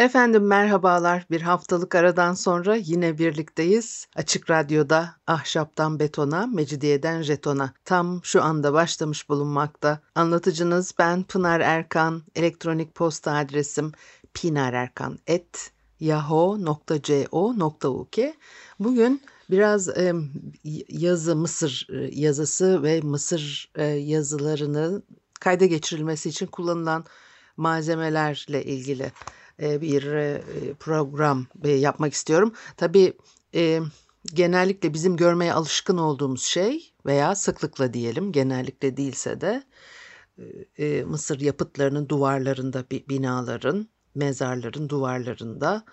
Efendim merhabalar. Bir haftalık aradan sonra yine birlikteyiz. Açık Radyo'da Ahşaptan Betona, Mecidiyeden Jeton'a tam şu anda başlamış bulunmakta. Anlatıcınız ben Pınar Erkan. Elektronik posta adresim pinarerkan.yahoo.co.uk Bugün biraz e, yazı, Mısır yazısı ve Mısır e, yazılarını kayda geçirilmesi için kullanılan malzemelerle ilgili e, bir e, program e, yapmak istiyorum. Tabii genellikle bizim görmeye alışkın olduğumuz şey veya sıklıkla diyelim genellikle değilse de Mısır yapıtlarının duvarlarında binaların, mezarların duvarlarında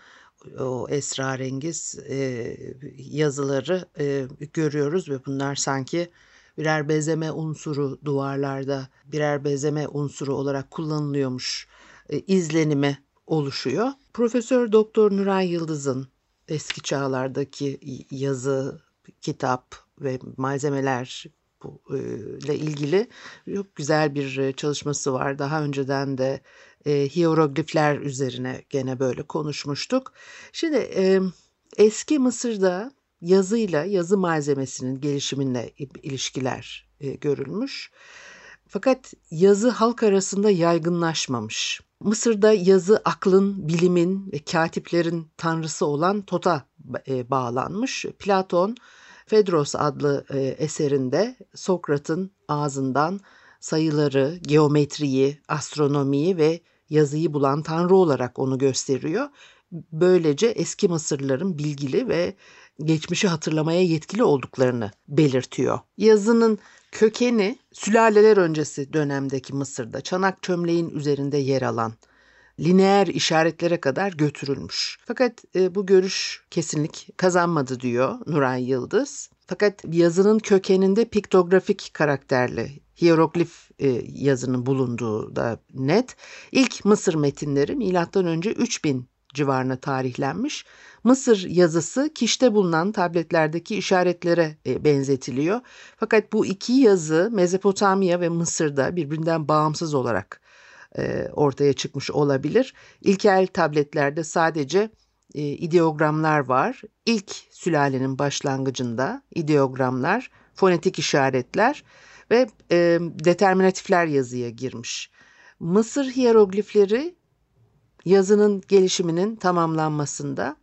o esrarengiz yazıları görüyoruz ve bunlar sanki birer bezeme unsuru duvarlarda birer bezeme unsuru olarak kullanılıyormuş izlenimi oluşuyor. Profesör Doktor Nuray Yıldız'ın eski çağlardaki yazı, kitap ve malzemeler e, ile ilgili çok güzel bir e, çalışması var. Daha önceden de e, hieroglifler üzerine gene böyle konuşmuştuk. Şimdi e, eski Mısır'da yazıyla yazı malzemesinin gelişiminle ilişkiler e, görülmüş. Fakat yazı halk arasında yaygınlaşmamış. Mısır'da yazı aklın, bilimin ve katiplerin tanrısı olan Tot'a e, bağlanmış. Platon, Fedros adlı e, eserinde Sokrat'ın ağzından sayıları, geometriyi, astronomiyi ve yazıyı bulan tanrı olarak onu gösteriyor. Böylece eski Mısırlıların bilgili ve geçmişi hatırlamaya yetkili olduklarını belirtiyor. Yazının kökeni sülaleler öncesi dönemdeki Mısır'da çanak çömleğin üzerinde yer alan lineer işaretlere kadar götürülmüş. Fakat e, bu görüş kesinlik kazanmadı diyor Nuray Yıldız. Fakat yazının kökeninde piktografik karakterli hieroglif e, yazının bulunduğu da net. İlk Mısır metinleri M.Ö. 3000 civarına tarihlenmiş. Mısır yazısı kişte bulunan tabletlerdeki işaretlere e, benzetiliyor. Fakat bu iki yazı Mezopotamya ve Mısır'da birbirinden bağımsız olarak e, ortaya çıkmış olabilir. İlkel tabletlerde sadece e, ideogramlar var. İlk sülalenin başlangıcında ideogramlar, fonetik işaretler ve determinatifler yazıya girmiş. Mısır hieroglifleri yazının gelişiminin tamamlanmasında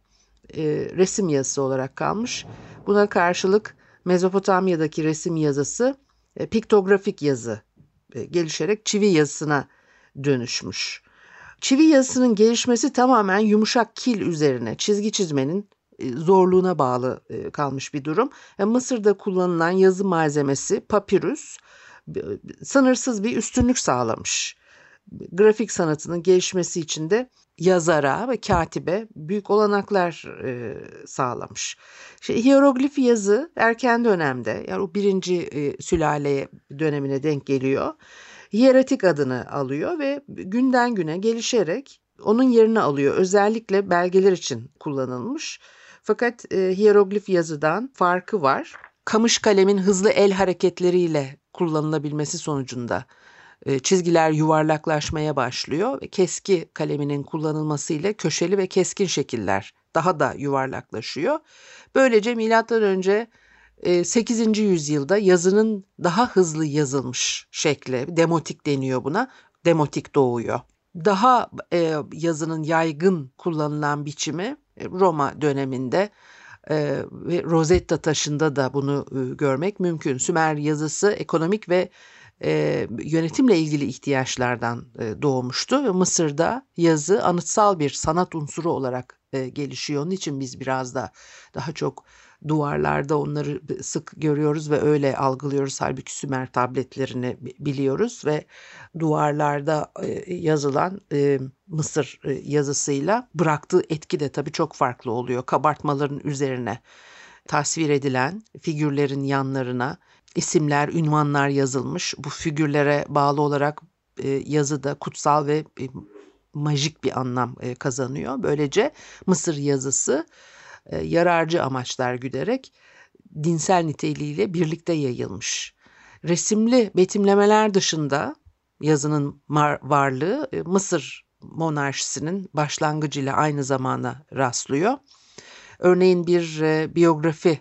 e, resim yazısı olarak kalmış. Buna karşılık Mezopotamya'daki resim yazısı e, piktografik yazı e, gelişerek çivi yazısına dönüşmüş. Çivi yazısının gelişmesi tamamen yumuşak kil üzerine çizgi çizmenin e, zorluğuna bağlı e, kalmış bir durum. Yani Mısır'da kullanılan yazı malzemesi papirüs sınırsız bir üstünlük sağlamış. Grafik sanatının gelişmesi için de yazara ve katibe büyük olanaklar e, sağlamış. İşte, hieroglif yazı erken dönemde yani o birinci e, sülale dönemine denk geliyor. Hieratik adını alıyor ve günden güne gelişerek onun yerini alıyor. Özellikle belgeler için kullanılmış. Fakat e, hieroglif yazıdan farkı var. Kamış kalemin hızlı el hareketleriyle kullanılabilmesi sonucunda çizgiler yuvarlaklaşmaya başlıyor ve keski kaleminin kullanılmasıyla köşeli ve keskin şekiller daha da yuvarlaklaşıyor. Böylece milattan önce 8. E, yüzyılda yazının daha hızlı yazılmış şekli, demotik deniyor buna, demotik doğuyor. Daha e, yazının yaygın kullanılan biçimi Roma döneminde ve Rosetta taşında da bunu görmek mümkün. Sümer yazısı ekonomik ve e, yönetimle ilgili ihtiyaçlardan e, doğmuştu ve Mısır'da yazı anıtsal bir sanat unsuru olarak e, gelişiyor. Onun için biz biraz da daha çok duvarlarda onları sık görüyoruz ve öyle algılıyoruz. Halbuki Sümer tabletlerini biliyoruz ve duvarlarda e, yazılan e, Mısır e, yazısıyla bıraktığı etki de tabii çok farklı oluyor. Kabartmaların üzerine tasvir edilen figürlerin yanlarına isimler, ünvanlar yazılmış. Bu figürlere bağlı olarak e, yazıda kutsal ve e, majik bir anlam e, kazanıyor. Böylece Mısır yazısı e, yararcı amaçlar güderek dinsel niteliğiyle birlikte yayılmış. Resimli betimlemeler dışında yazının varlığı e, Mısır monarşisinin başlangıcıyla aynı zamana rastlıyor. Örneğin bir e, biyografi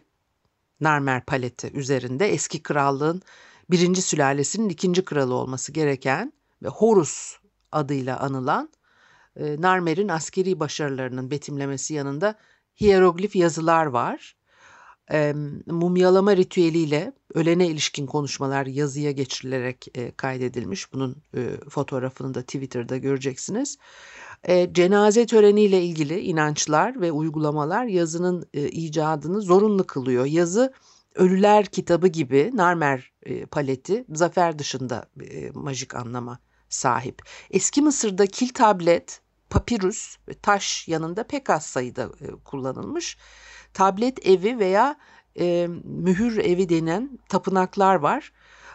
Narmer paleti üzerinde eski krallığın birinci sülalesinin ikinci kralı olması gereken ve Horus adıyla anılan e, Narmer'in askeri başarılarının betimlemesi yanında hieroglif yazılar var. E, mumyalama ritüeliyle ölene ilişkin konuşmalar yazıya geçirilerek e, kaydedilmiş. Bunun e, fotoğrafını da Twitter'da göreceksiniz. E, cenaze töreniyle ilgili inançlar ve uygulamalar yazının e, icadını zorunlu kılıyor. Yazı Ölüler kitabı gibi Narmer e, paleti zafer dışında e, majik anlama sahip. Eski Mısır'da kil tablet, papirüs ve taş yanında pek az sayıda e, kullanılmış. Tablet evi veya e, mühür evi denen tapınaklar var.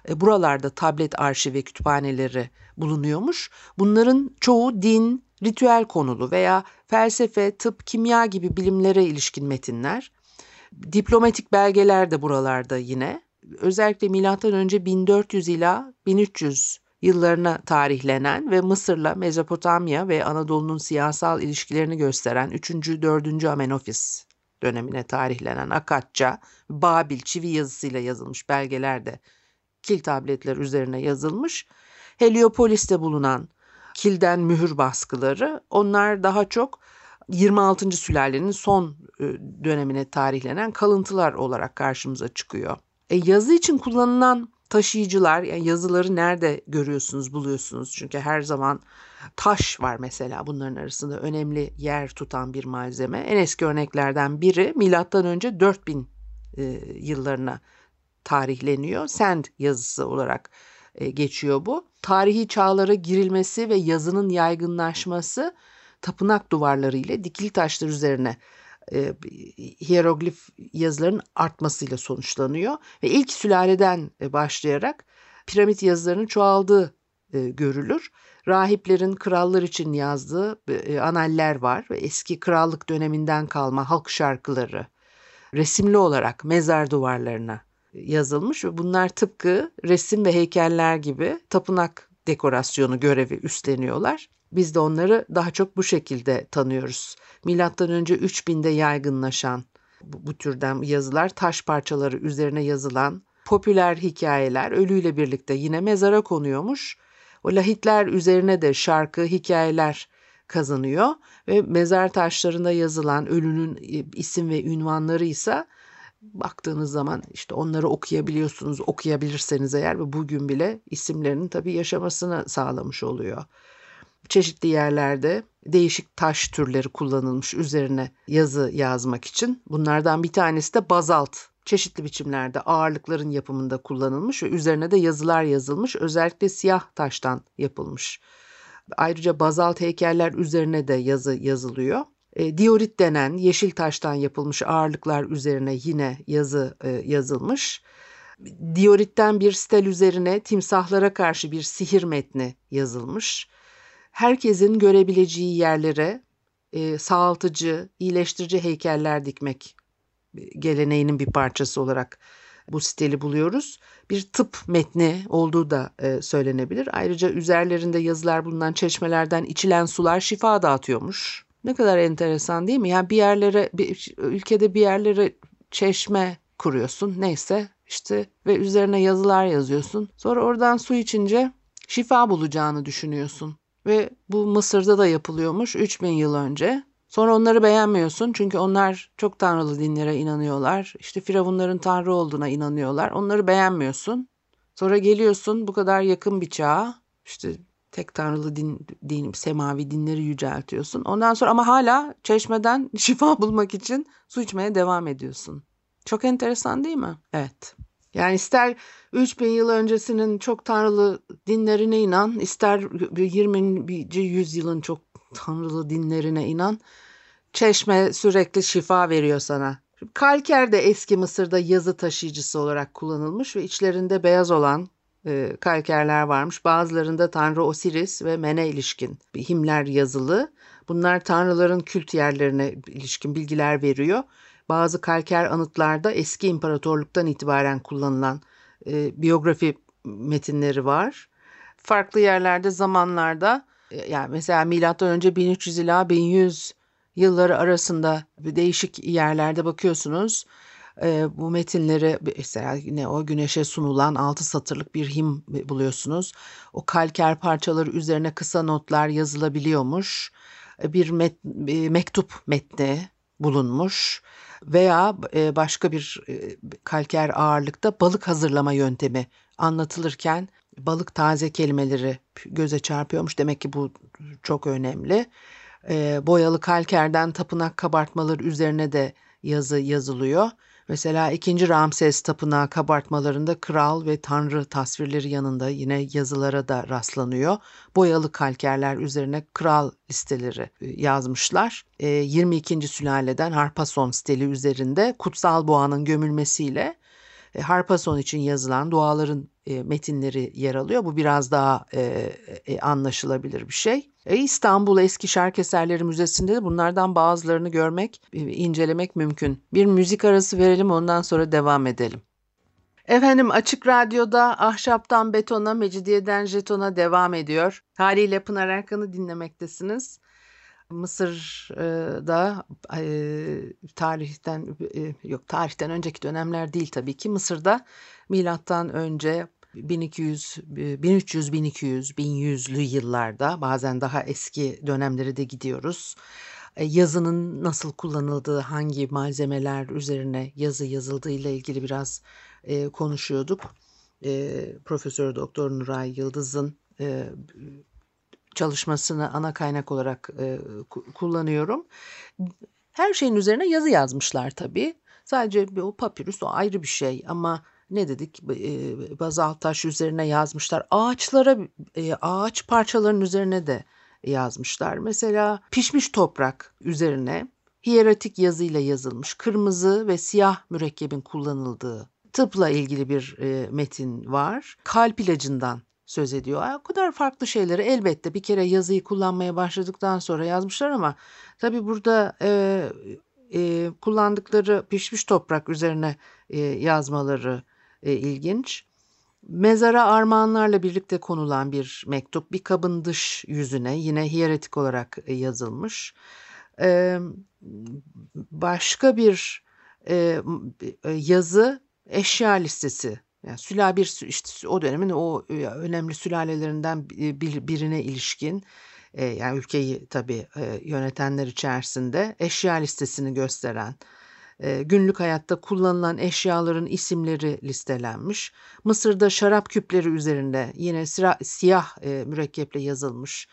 E, buralarda tablet arşivi kütüphaneleri bulunuyormuş. Bunların çoğu din, ritüel konulu veya felsefe, tıp, kimya gibi bilimlere ilişkin metinler. Diplomatik belgeler de buralarda yine. Özellikle milattan önce 1400 ila 1300 yıllarına tarihlenen ve Mısır'la Mezopotamya ve Anadolu'nun siyasal ilişkilerini gösteren 3. 4. Amenofis dönemine tarihlenen Akatça, Babil çivi yazısıyla yazılmış belgeler de kil tabletler üzerine yazılmış. Heliopolis'te bulunan kilden mühür baskıları onlar daha çok 26. sülalenin son e, dönemine tarihlenen kalıntılar olarak karşımıza çıkıyor. E, yazı için kullanılan taşıyıcılar yani yazıları nerede görüyorsunuz buluyorsunuz çünkü her zaman taş var mesela bunların arasında önemli yer tutan bir malzeme. En eski örneklerden biri milattan önce 4000 e, yıllarına tarihleniyor. Sand yazısı olarak geçiyor bu. Tarihi çağlara girilmesi ve yazının yaygınlaşması tapınak duvarları ile dikili taşlar üzerine e, hieroglif yazıların artmasıyla sonuçlanıyor ve ilk sülaleden e, başlayarak piramit yazılarının çoğaldığı e, görülür. Rahiplerin krallar için yazdığı e, analler var ve eski krallık döneminden kalma halk şarkıları resimli olarak mezar duvarlarına yazılmış ve bunlar tıpkı resim ve heykeller gibi tapınak dekorasyonu görevi üstleniyorlar. Biz de onları daha çok bu şekilde tanıyoruz. Milattan önce 3000'de yaygınlaşan bu, bu türden yazılar, taş parçaları üzerine yazılan popüler hikayeler ölüyle birlikte yine mezara konuyormuş. O lahitler üzerine de şarkı, hikayeler kazanıyor ve mezar taşlarında yazılan ölünün e, isim ve ünvanları ise baktığınız zaman işte onları okuyabiliyorsunuz. Okuyabilirseniz eğer ve bugün bile isimlerinin tabii yaşamasını sağlamış oluyor çeşitli yerlerde değişik taş türleri kullanılmış üzerine yazı yazmak için. Bunlardan bir tanesi de bazalt. Çeşitli biçimlerde ağırlıkların yapımında kullanılmış ve üzerine de yazılar yazılmış. Özellikle siyah taştan yapılmış. Ayrıca bazalt heykeller üzerine de yazı yazılıyor. E, diorit denen yeşil taştan yapılmış ağırlıklar üzerine yine yazı e, yazılmış. Dioritten bir stel üzerine timsahlara karşı bir sihir metni yazılmış herkesin görebileceği yerlere e, sağaltıcı, iyileştirici heykeller dikmek geleneğinin bir parçası olarak bu stili buluyoruz. Bir tıp metni olduğu da e, söylenebilir. Ayrıca üzerlerinde yazılar bulunan çeşmelerden içilen sular şifa dağıtıyormuş. Ne kadar enteresan değil mi? Yani bir yerlere, bir, ülkede bir yerlere çeşme kuruyorsun neyse işte ve üzerine yazılar yazıyorsun. Sonra oradan su içince şifa bulacağını düşünüyorsun. Ve bu Mısır'da da yapılıyormuş 3000 yıl önce. Sonra onları beğenmiyorsun çünkü onlar çok tanrılı dinlere inanıyorlar. İşte firavunların tanrı olduğuna inanıyorlar. Onları beğenmiyorsun. Sonra geliyorsun bu kadar yakın bir çağa. İşte tek tanrılı din, din semavi dinleri yüceltiyorsun. Ondan sonra ama hala çeşmeden şifa bulmak için su içmeye devam ediyorsun. Çok enteresan değil mi? Evet. Yani ister 3000 yıl öncesinin çok tanrılı dinlerine inan, ister 20. yüzyılın çok tanrılı dinlerine inan. Çeşme sürekli şifa veriyor sana. Kalker de eski Mısır'da yazı taşıyıcısı olarak kullanılmış ve içlerinde beyaz olan e, kalkerler varmış. Bazılarında Tanrı Osiris ve Men'e ilişkin himler yazılı. Bunlar tanrıların kült yerlerine ilişkin bilgiler veriyor. Bazı kalker anıtlarda eski imparatorluktan itibaren kullanılan e, biyografi metinleri var. Farklı yerlerde zamanlarda e, yani mesela milattan önce 1300 ila 1100 yılları arasında değişik yerlerde bakıyorsunuz. E, bu metinleri mesela yine o güneşe sunulan altı satırlık bir him buluyorsunuz. O kalker parçaları üzerine kısa notlar yazılabiliyormuş. E, bir, met, bir mektup metni bulunmuş veya e, başka bir e, kalker ağırlıkta balık hazırlama yöntemi anlatılırken balık taze kelimeleri göze çarpıyormuş. Demek ki bu çok önemli. E, boyalı kalkerden tapınak kabartmaları üzerine de yazı yazılıyor. Mesela 2. Ramses tapınağı kabartmalarında kral ve tanrı tasvirleri yanında yine yazılara da rastlanıyor. Boyalı kalkerler üzerine kral listeleri yazmışlar. 22. sülaleden Harpason steli üzerinde kutsal boğanın gömülmesiyle Harpason için yazılan duaların e, metinleri yer alıyor. Bu biraz daha e, e, anlaşılabilir bir şey. E, İstanbul Eski Şark Eserleri Müzesi'nde de bunlardan bazılarını görmek, e, incelemek mümkün. Bir müzik arası verelim ondan sonra devam edelim. Efendim Açık Radyo'da Ahşaptan Betona, Mecidiyeden Jeton'a devam ediyor. Haliyle Pınar Erkan'ı dinlemektesiniz. Mısır'da e, tarihten e, yok tarihten önceki dönemler değil tabii ki Mısır'da milattan önce 1200, 1300, 1200, 1100'lü yıllarda bazen daha eski dönemlere de gidiyoruz. E, yazının nasıl kullanıldığı, hangi malzemeler üzerine yazı yazıldığı ile ilgili biraz e, konuşuyorduk. E, Profesör Doktor Nuray Yıldız'ın e, çalışmasını ana kaynak olarak e, kullanıyorum. Her şeyin üzerine yazı yazmışlar tabii. Sadece o papirüs o ayrı bir şey ama ne dedik e, bazalt taş üzerine yazmışlar. Ağaçlara e, ağaç parçalarının üzerine de yazmışlar. Mesela pişmiş toprak üzerine hieratik yazıyla yazılmış kırmızı ve siyah mürekkebin kullanıldığı tıpla ilgili bir e, metin var. Kalp ilacından söz ediyor. O kadar farklı şeyleri elbette bir kere yazıyı kullanmaya başladıktan sonra yazmışlar ama tabii burada e, e, kullandıkları pişmiş toprak üzerine e, yazmaları e, ilginç. Mezara armağanlarla birlikte konulan bir mektup bir kabın dış yüzüne yine hiyeretik olarak e, yazılmış. E, başka bir e, e yazı eşya listesi yani süla bir işte o dönemin o e, önemli sülalelerinden birine ilişkin e, yani ülkeyi tabii e, yönetenler içerisinde eşya listesini gösteren günlük hayatta kullanılan eşyaların isimleri listelenmiş. Mısır'da şarap küpleri üzerinde yine sıra, siyah mürekkeple yazılmış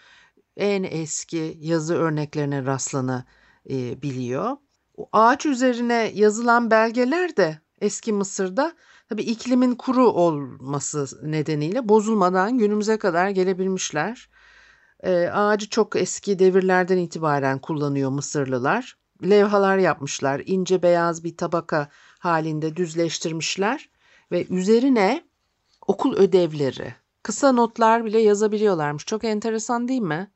en eski yazı örneklerine rastlanabiliyor. O ağaç üzerine yazılan belgeler de eski Mısır'da Tabii iklimin kuru olması nedeniyle bozulmadan günümüze kadar gelebilmişler. E, ağacı çok eski devirlerden itibaren kullanıyor Mısırlılar. Levhalar yapmışlar, ince beyaz bir tabaka halinde düzleştirmişler ve üzerine okul ödevleri, kısa notlar bile yazabiliyorlarmış. Çok enteresan değil mi?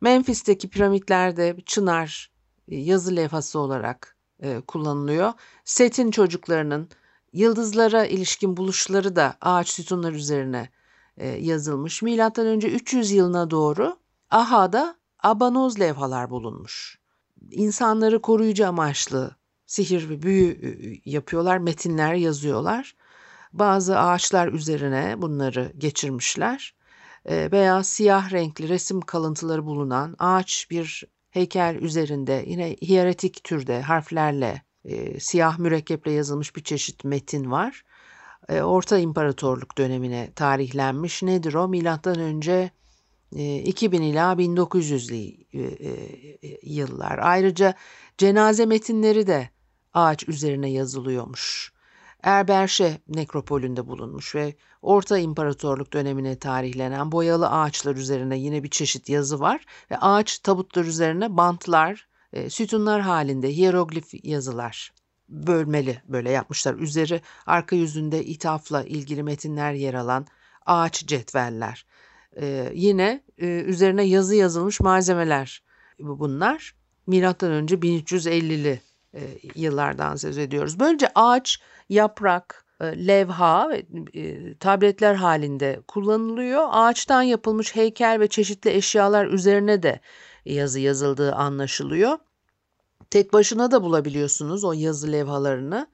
Memphis'teki piramitlerde çınar e, yazı levhası olarak e, kullanılıyor. Set'in çocuklarının Yıldızlara ilişkin buluşları da ağaç sütunlar üzerine e, yazılmış. Milattan önce 300 yılına doğru Aha'da abanoz levhalar bulunmuş. İnsanları koruyucu amaçlı sihir ve büyü e, yapıyorlar, metinler yazıyorlar. Bazı ağaçlar üzerine bunları geçirmişler. E, veya siyah renkli resim kalıntıları bulunan ağaç bir heykel üzerinde yine hiyeretik türde harflerle e, siyah mürekkeple yazılmış bir çeşit metin var. E, Orta İmparatorluk dönemine tarihlenmiş. Nedir o? Milattan önce e, 2000 ila 1900'lü e, e, yıllar. Ayrıca cenaze metinleri de ağaç üzerine yazılıyormuş. Erberşe nekropolünde bulunmuş ve Orta İmparatorluk dönemine tarihlenen boyalı ağaçlar üzerine yine bir çeşit yazı var ve ağaç tabutlar üzerine bantlar, e, sütunlar halinde hieroglif yazılar bölmeli böyle yapmışlar. Üzeri arka yüzünde ithafla ilgili metinler yer alan ağaç cetveller. Ee, yine e, üzerine yazı yazılmış malzemeler bunlar. Milattan önce 1350'li e, yıllardan söz ediyoruz. Böylece ağaç, yaprak, e, levha ve e, tabletler halinde kullanılıyor. Ağaçtan yapılmış heykel ve çeşitli eşyalar üzerine de yazı yazıldığı anlaşılıyor. Tek başına da bulabiliyorsunuz o yazı levhalarını.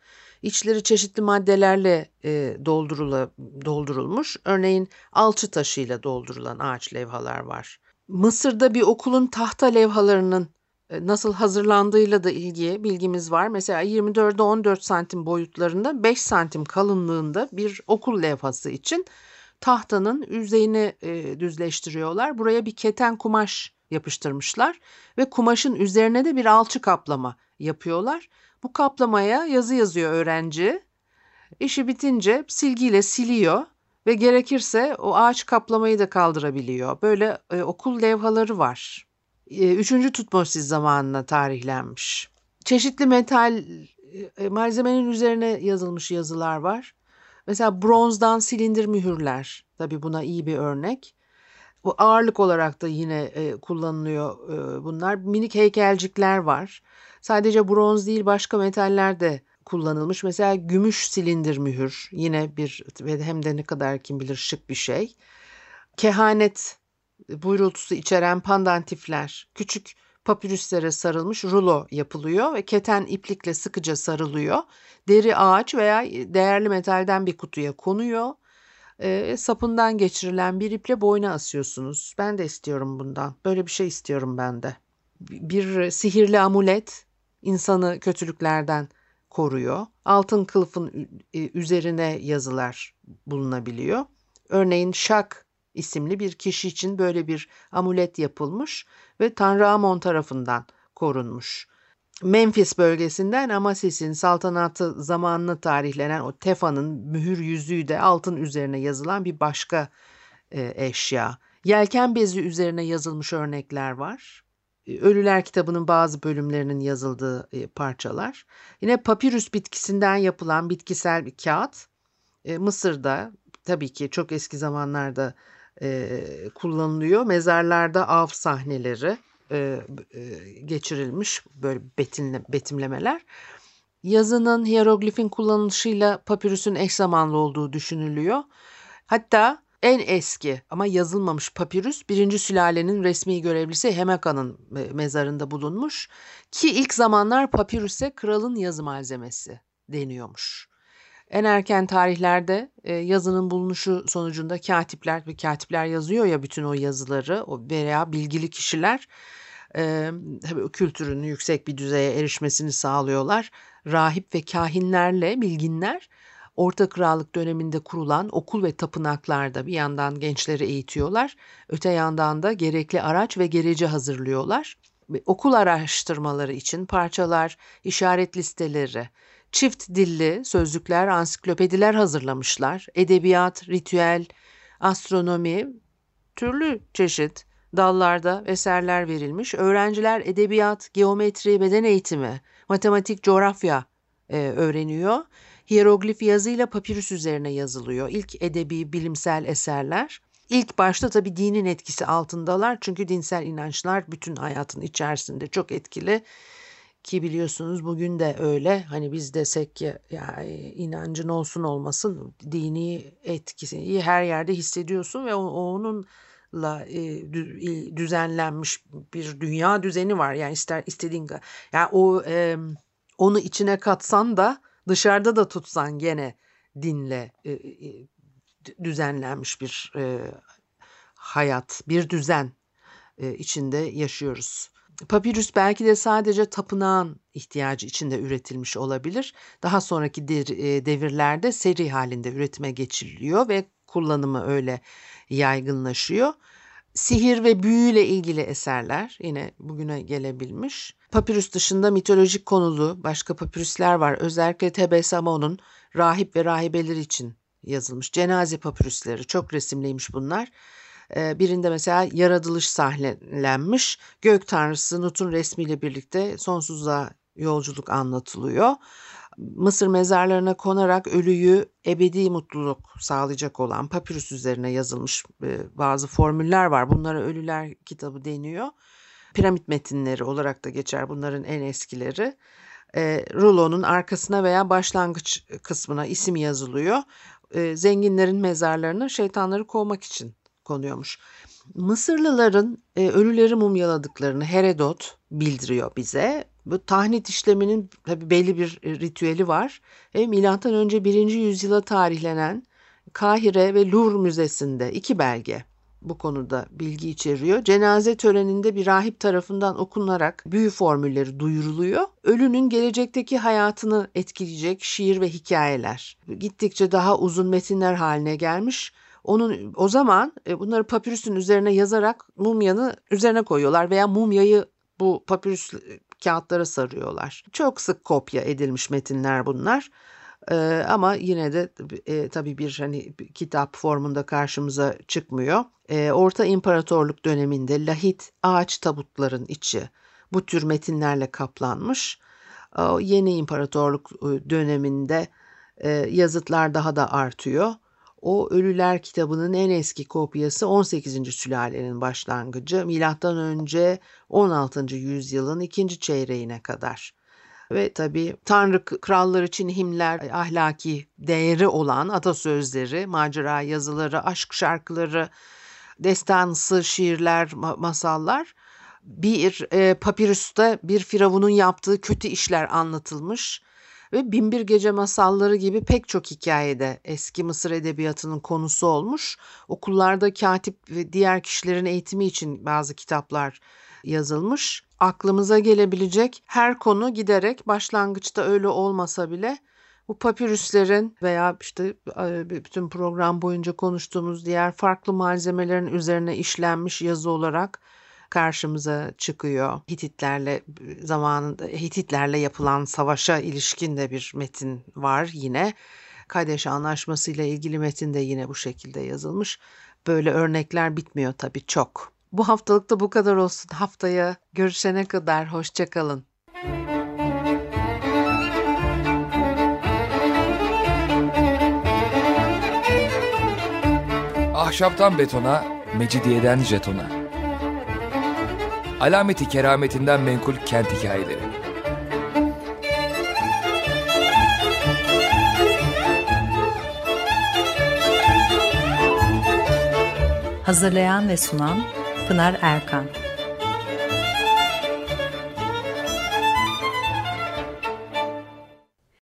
İçleri çeşitli maddelerle e, doldurula, doldurulmuş. Örneğin alçı taşıyla doldurulan ağaç levhalar var. Mısır'da bir okulun tahta levhalarının e, nasıl hazırlandığıyla da ilgili bilgimiz var. Mesela 24'e 14 santim boyutlarında 5 santim kalınlığında bir okul levhası için tahtanın yüzeyini e, düzleştiriyorlar. Buraya bir keten kumaş yapıştırmışlar ve kumaşın üzerine de bir alçı kaplama yapıyorlar. Bu kaplamaya yazı yazıyor öğrenci. İşi bitince silgiyle siliyor ve gerekirse o ağaç kaplamayı da kaldırabiliyor. Böyle e, okul levhaları var. E, üçüncü Tutmosis zamanına tarihlenmiş. Çeşitli metal e, malzemenin üzerine yazılmış yazılar var. Mesela bronzdan silindir mühürler. Tabii buna iyi bir örnek. Bu ağırlık olarak da yine e, kullanılıyor e, bunlar. Minik heykelcikler var. Sadece bronz değil başka metaller de kullanılmış. Mesela gümüş silindir mühür yine bir ve hem de ne kadar kim bilir şık bir şey. Kehanet buyrultusu içeren pandantifler küçük papirüslere sarılmış rulo yapılıyor ve keten iplikle sıkıca sarılıyor. Deri ağaç veya değerli metalden bir kutuya konuyor e, sapından geçirilen bir iple boyna asıyorsunuz. Ben de istiyorum bundan. Böyle bir şey istiyorum ben de. Bir sihirli amulet insanı kötülüklerden koruyor. Altın kılıfın üzerine yazılar bulunabiliyor. Örneğin Şak isimli bir kişi için böyle bir amulet yapılmış ve Tanrı Amon tarafından korunmuş. Memphis bölgesinden Amasis'in saltanatı zamanını tarihlenen o Tefa'nın mühür yüzüğü de altın üzerine yazılan bir başka e, eşya. Yelken bezi üzerine yazılmış örnekler var. E, Ölüler kitabının bazı bölümlerinin yazıldığı e, parçalar. Yine papirüs bitkisinden yapılan bitkisel bir kağıt. E, Mısır'da tabii ki çok eski zamanlarda kullanılıyor. Mezarlarda av sahneleri e, e, geçirilmiş böyle betinle, betimlemeler. Yazının hieroglifin kullanılışıyla papirüsün eş zamanlı olduğu düşünülüyor. Hatta en eski ama yazılmamış papirüs birinci sülalenin resmi görevlisi Hemeka'nın mezarında bulunmuş ki ilk zamanlar papirüse kralın yazı malzemesi deniyormuş. En erken tarihlerde e, yazının bulunuşu sonucunda katipler ve katipler yazıyor ya bütün o yazıları o veya bilgili kişiler e, tabii kültürün yüksek bir düzeye erişmesini sağlıyorlar. Rahip ve kahinlerle bilginler Orta Krallık döneminde kurulan okul ve tapınaklarda bir yandan gençleri eğitiyorlar, öte yandan da gerekli araç ve gereci hazırlıyorlar. Okul araştırmaları için parçalar, işaret listeleri, çift dilli sözlükler, ansiklopediler hazırlamışlar. Edebiyat, ritüel, astronomi, türlü çeşit dallarda eserler verilmiş. Öğrenciler edebiyat, geometri, beden eğitimi, matematik, coğrafya e, öğreniyor. Hieroglif yazıyla papirüs üzerine yazılıyor. İlk edebi, bilimsel eserler. İlk başta tabii dinin etkisi altındalar. Çünkü dinsel inançlar bütün hayatın içerisinde çok etkili. Ki biliyorsunuz bugün de öyle. Hani biz desek ki ya inancın olsun olmasın dini etkisi her yerde hissediyorsun ve onun la e, düzenlenmiş bir dünya düzeni var. Yani ister istediğin yani o onu içine katsan da dışarıda da tutsan gene dinle e, e, düzenlenmiş bir hayat, bir düzen içinde yaşıyoruz. Papirüs belki de sadece tapınağın ihtiyacı içinde üretilmiş olabilir. Daha sonraki devirlerde seri halinde üretime geçiliyor ve kullanımı öyle yaygınlaşıyor. Sihir ve büyüyle ilgili eserler yine bugüne gelebilmiş. Papirüs dışında mitolojik konulu başka papirüsler var. Özellikle Tebes Amon'un rahip ve rahibeler için yazılmış. Cenaze papirüsleri çok resimliymiş bunlar. Ee, birinde mesela yaratılış sahnelenmiş. Gök tanrısı Nut'un resmiyle birlikte sonsuzluğa yolculuk anlatılıyor. Mısır mezarlarına konarak ölüyü ebedi mutluluk sağlayacak olan papirüs üzerine yazılmış e, bazı formüller var. Bunlara Ölüler kitabı deniyor. Piramit metinleri olarak da geçer bunların en eskileri. E, rulonun arkasına veya başlangıç kısmına isim yazılıyor. E, zenginlerin mezarlarına şeytanları kovmak için konuyormuş. Mısırlıların e, ölüleri mumyaladıklarını Herodot bildiriyor bize. Bu tahnit işleminin tabii belli bir e, ritüeli var. E, milattan önce 1. yüzyıla tarihlenen Kahire ve Louvre Müzesi'nde iki belge bu konuda bilgi içeriyor. Cenaze töreninde bir rahip tarafından okunarak büyü formülleri duyuruluyor. Ölünün gelecekteki hayatını etkileyecek şiir ve hikayeler. Gittikçe daha uzun metinler haline gelmiş. Onun o zaman e, bunları papirüsün üzerine yazarak mumyanı üzerine koyuyorlar veya mumyayı bu papirüs kağıtlara sarıyorlar. Çok sık kopya edilmiş metinler bunlar. Ee, ama yine de e, tabii bir hani kitap formunda karşımıza çıkmıyor. Ee, Orta İmparatorluk döneminde lahit ağaç tabutların içi bu tür metinlerle kaplanmış. Ee, yeni İmparatorluk e, döneminde e, yazıtlar daha da artıyor. O Ölüler kitabının en eski kopyası 18. sülalenin başlangıcı milattan önce 16. yüzyılın ikinci çeyreğine kadar. Ve tabii Tanrı krallar için himler, ahlaki değeri olan atasözleri, macera yazıları, aşk şarkıları, destansı şiirler, masallar bir e, papirüste bir firavunun yaptığı kötü işler anlatılmış ve Binbir Gece masalları gibi pek çok hikayede eski Mısır edebiyatının konusu olmuş. Okullarda katip ve diğer kişilerin eğitimi için bazı kitaplar yazılmış. Aklımıza gelebilecek her konu giderek başlangıçta öyle olmasa bile bu papirüslerin veya işte bütün program boyunca konuştuğumuz diğer farklı malzemelerin üzerine işlenmiş yazı olarak karşımıza çıkıyor. Hititlerle zamanında Hititlerle yapılan savaşa ilişkin de bir metin var yine. Kadeş Anlaşması ile ilgili metin de yine bu şekilde yazılmış. Böyle örnekler bitmiyor tabii çok. Bu haftalık da bu kadar olsun. Haftaya görüşene kadar hoşçakalın. Ahşaptan betona, mecidiyeden jetona. Alameti kerametinden menkul kent hikayeleri. Hazırlayan ve sunan Pınar Erkan